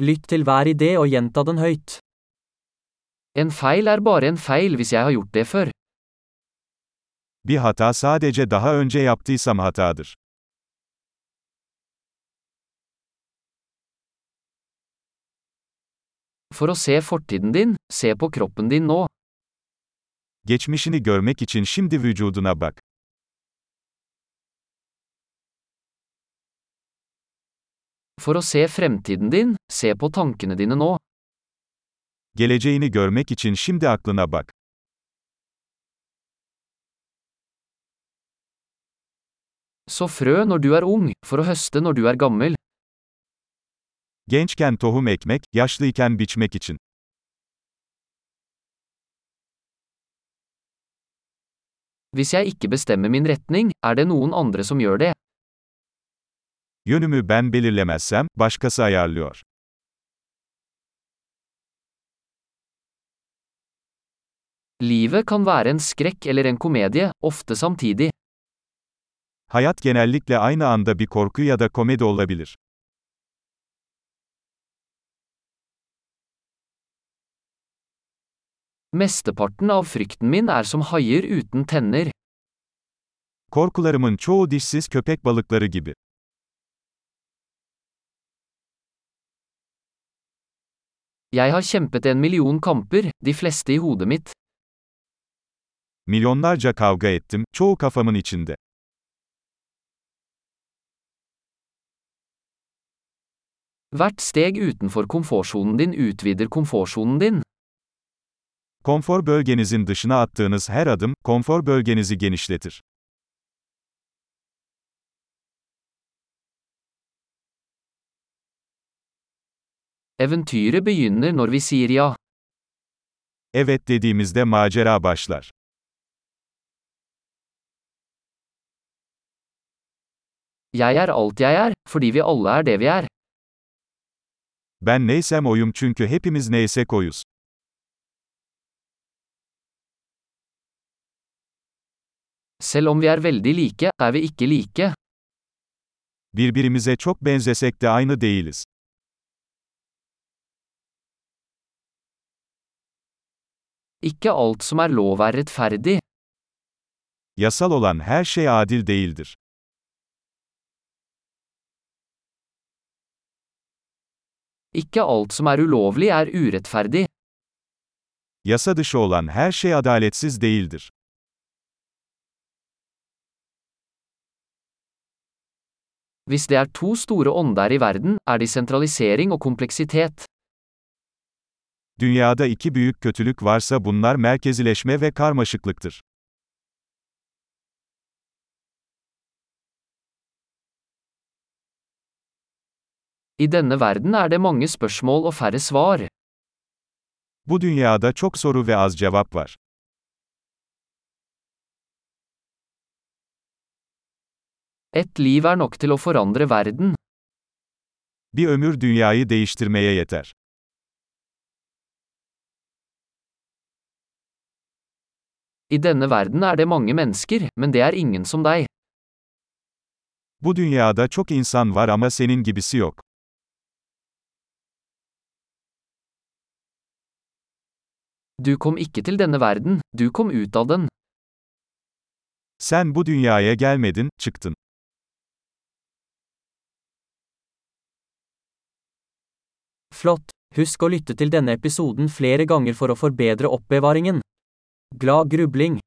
Lytt til hver idé og gjenta den høyt. En feil er bare en feil hvis jeg har gjort det før. Bir hata sadece daha önce yaptıysam hatadır. For å se fortiden din, se på kroppen din nå. Geçmişini görmek için şimdi vücuduna bak. For å se fremtiden din, se på tankene dine nå. Geleceğini görmek için şimdi aklına bak. Så frø når du er ung, for å høste når du er gammel. Gençken tohum ekmek, yaşlıyken biçmek için. Hvis jeg ikke bestemmer min retning, er det noen andre som gjør det. Yönümü ben belirlemezsem, başkası ayarlıyor. Livet kan være en skrekk eller en komedie, ofte samtidig. Hayat genellikle aynı anda bir korku ya da komedi olabilir. Mesteparten av frykten min er som haier uten tenner. Korkularımın çoğu dişsiz köpek balıkları gibi. Jeg har kjempet en million kamper, de fleste i hodet mitt. Milyonlarca kavga ettim, çoğu kafamın içinde. Hvert steg utenfor komfortsonen din utvider komfortsonen din. Konfor bölgenizin dışına attığınız her adım, konfor bölgenizi genişletir. Eventyret begynner når vi sier ja. Evet dediğimizde macera başlar. Jeg er alt jeg er, fordi vi alle er det vi er. Ben neysem oyum çünkü hepimiz neysek oyuz. Selv om vi er veldig like, er vi ikke like. Birbirimize çok benzesek de aynı değiliz. Ikke alt som er lov er rettferdig. Yasal olan her şey adil değildir. Ikke alt som er ulovlig er urettferdig. Yasa dışı olan her şey adaletsiz değildir. Hvis det er to store ånder i verden, er de sentralisering og kompleksitet. Dünyada iki büyük kötülük varsa bunlar merkezileşme ve karmaşıklıktır. I denne verden er det mange spørsmål og færre svar. Bu dünyada çok soru ve az cevap var. Et liv er nok til å forandre verden. Bir ömür dünyayı değiştirmeye yeter. I denne verden er det mange mennesker, men det er ingen som deg. Bu dünyada çok insan var ama senin gibisi yok. Du kom ikke til denne verden, du kom ut av den. Sen bu dünyaya gelmedin, çıktın. Flott! Husk å lytte til denne episoden flere ganger for å forbedre oppbevaringen. Glad grubling!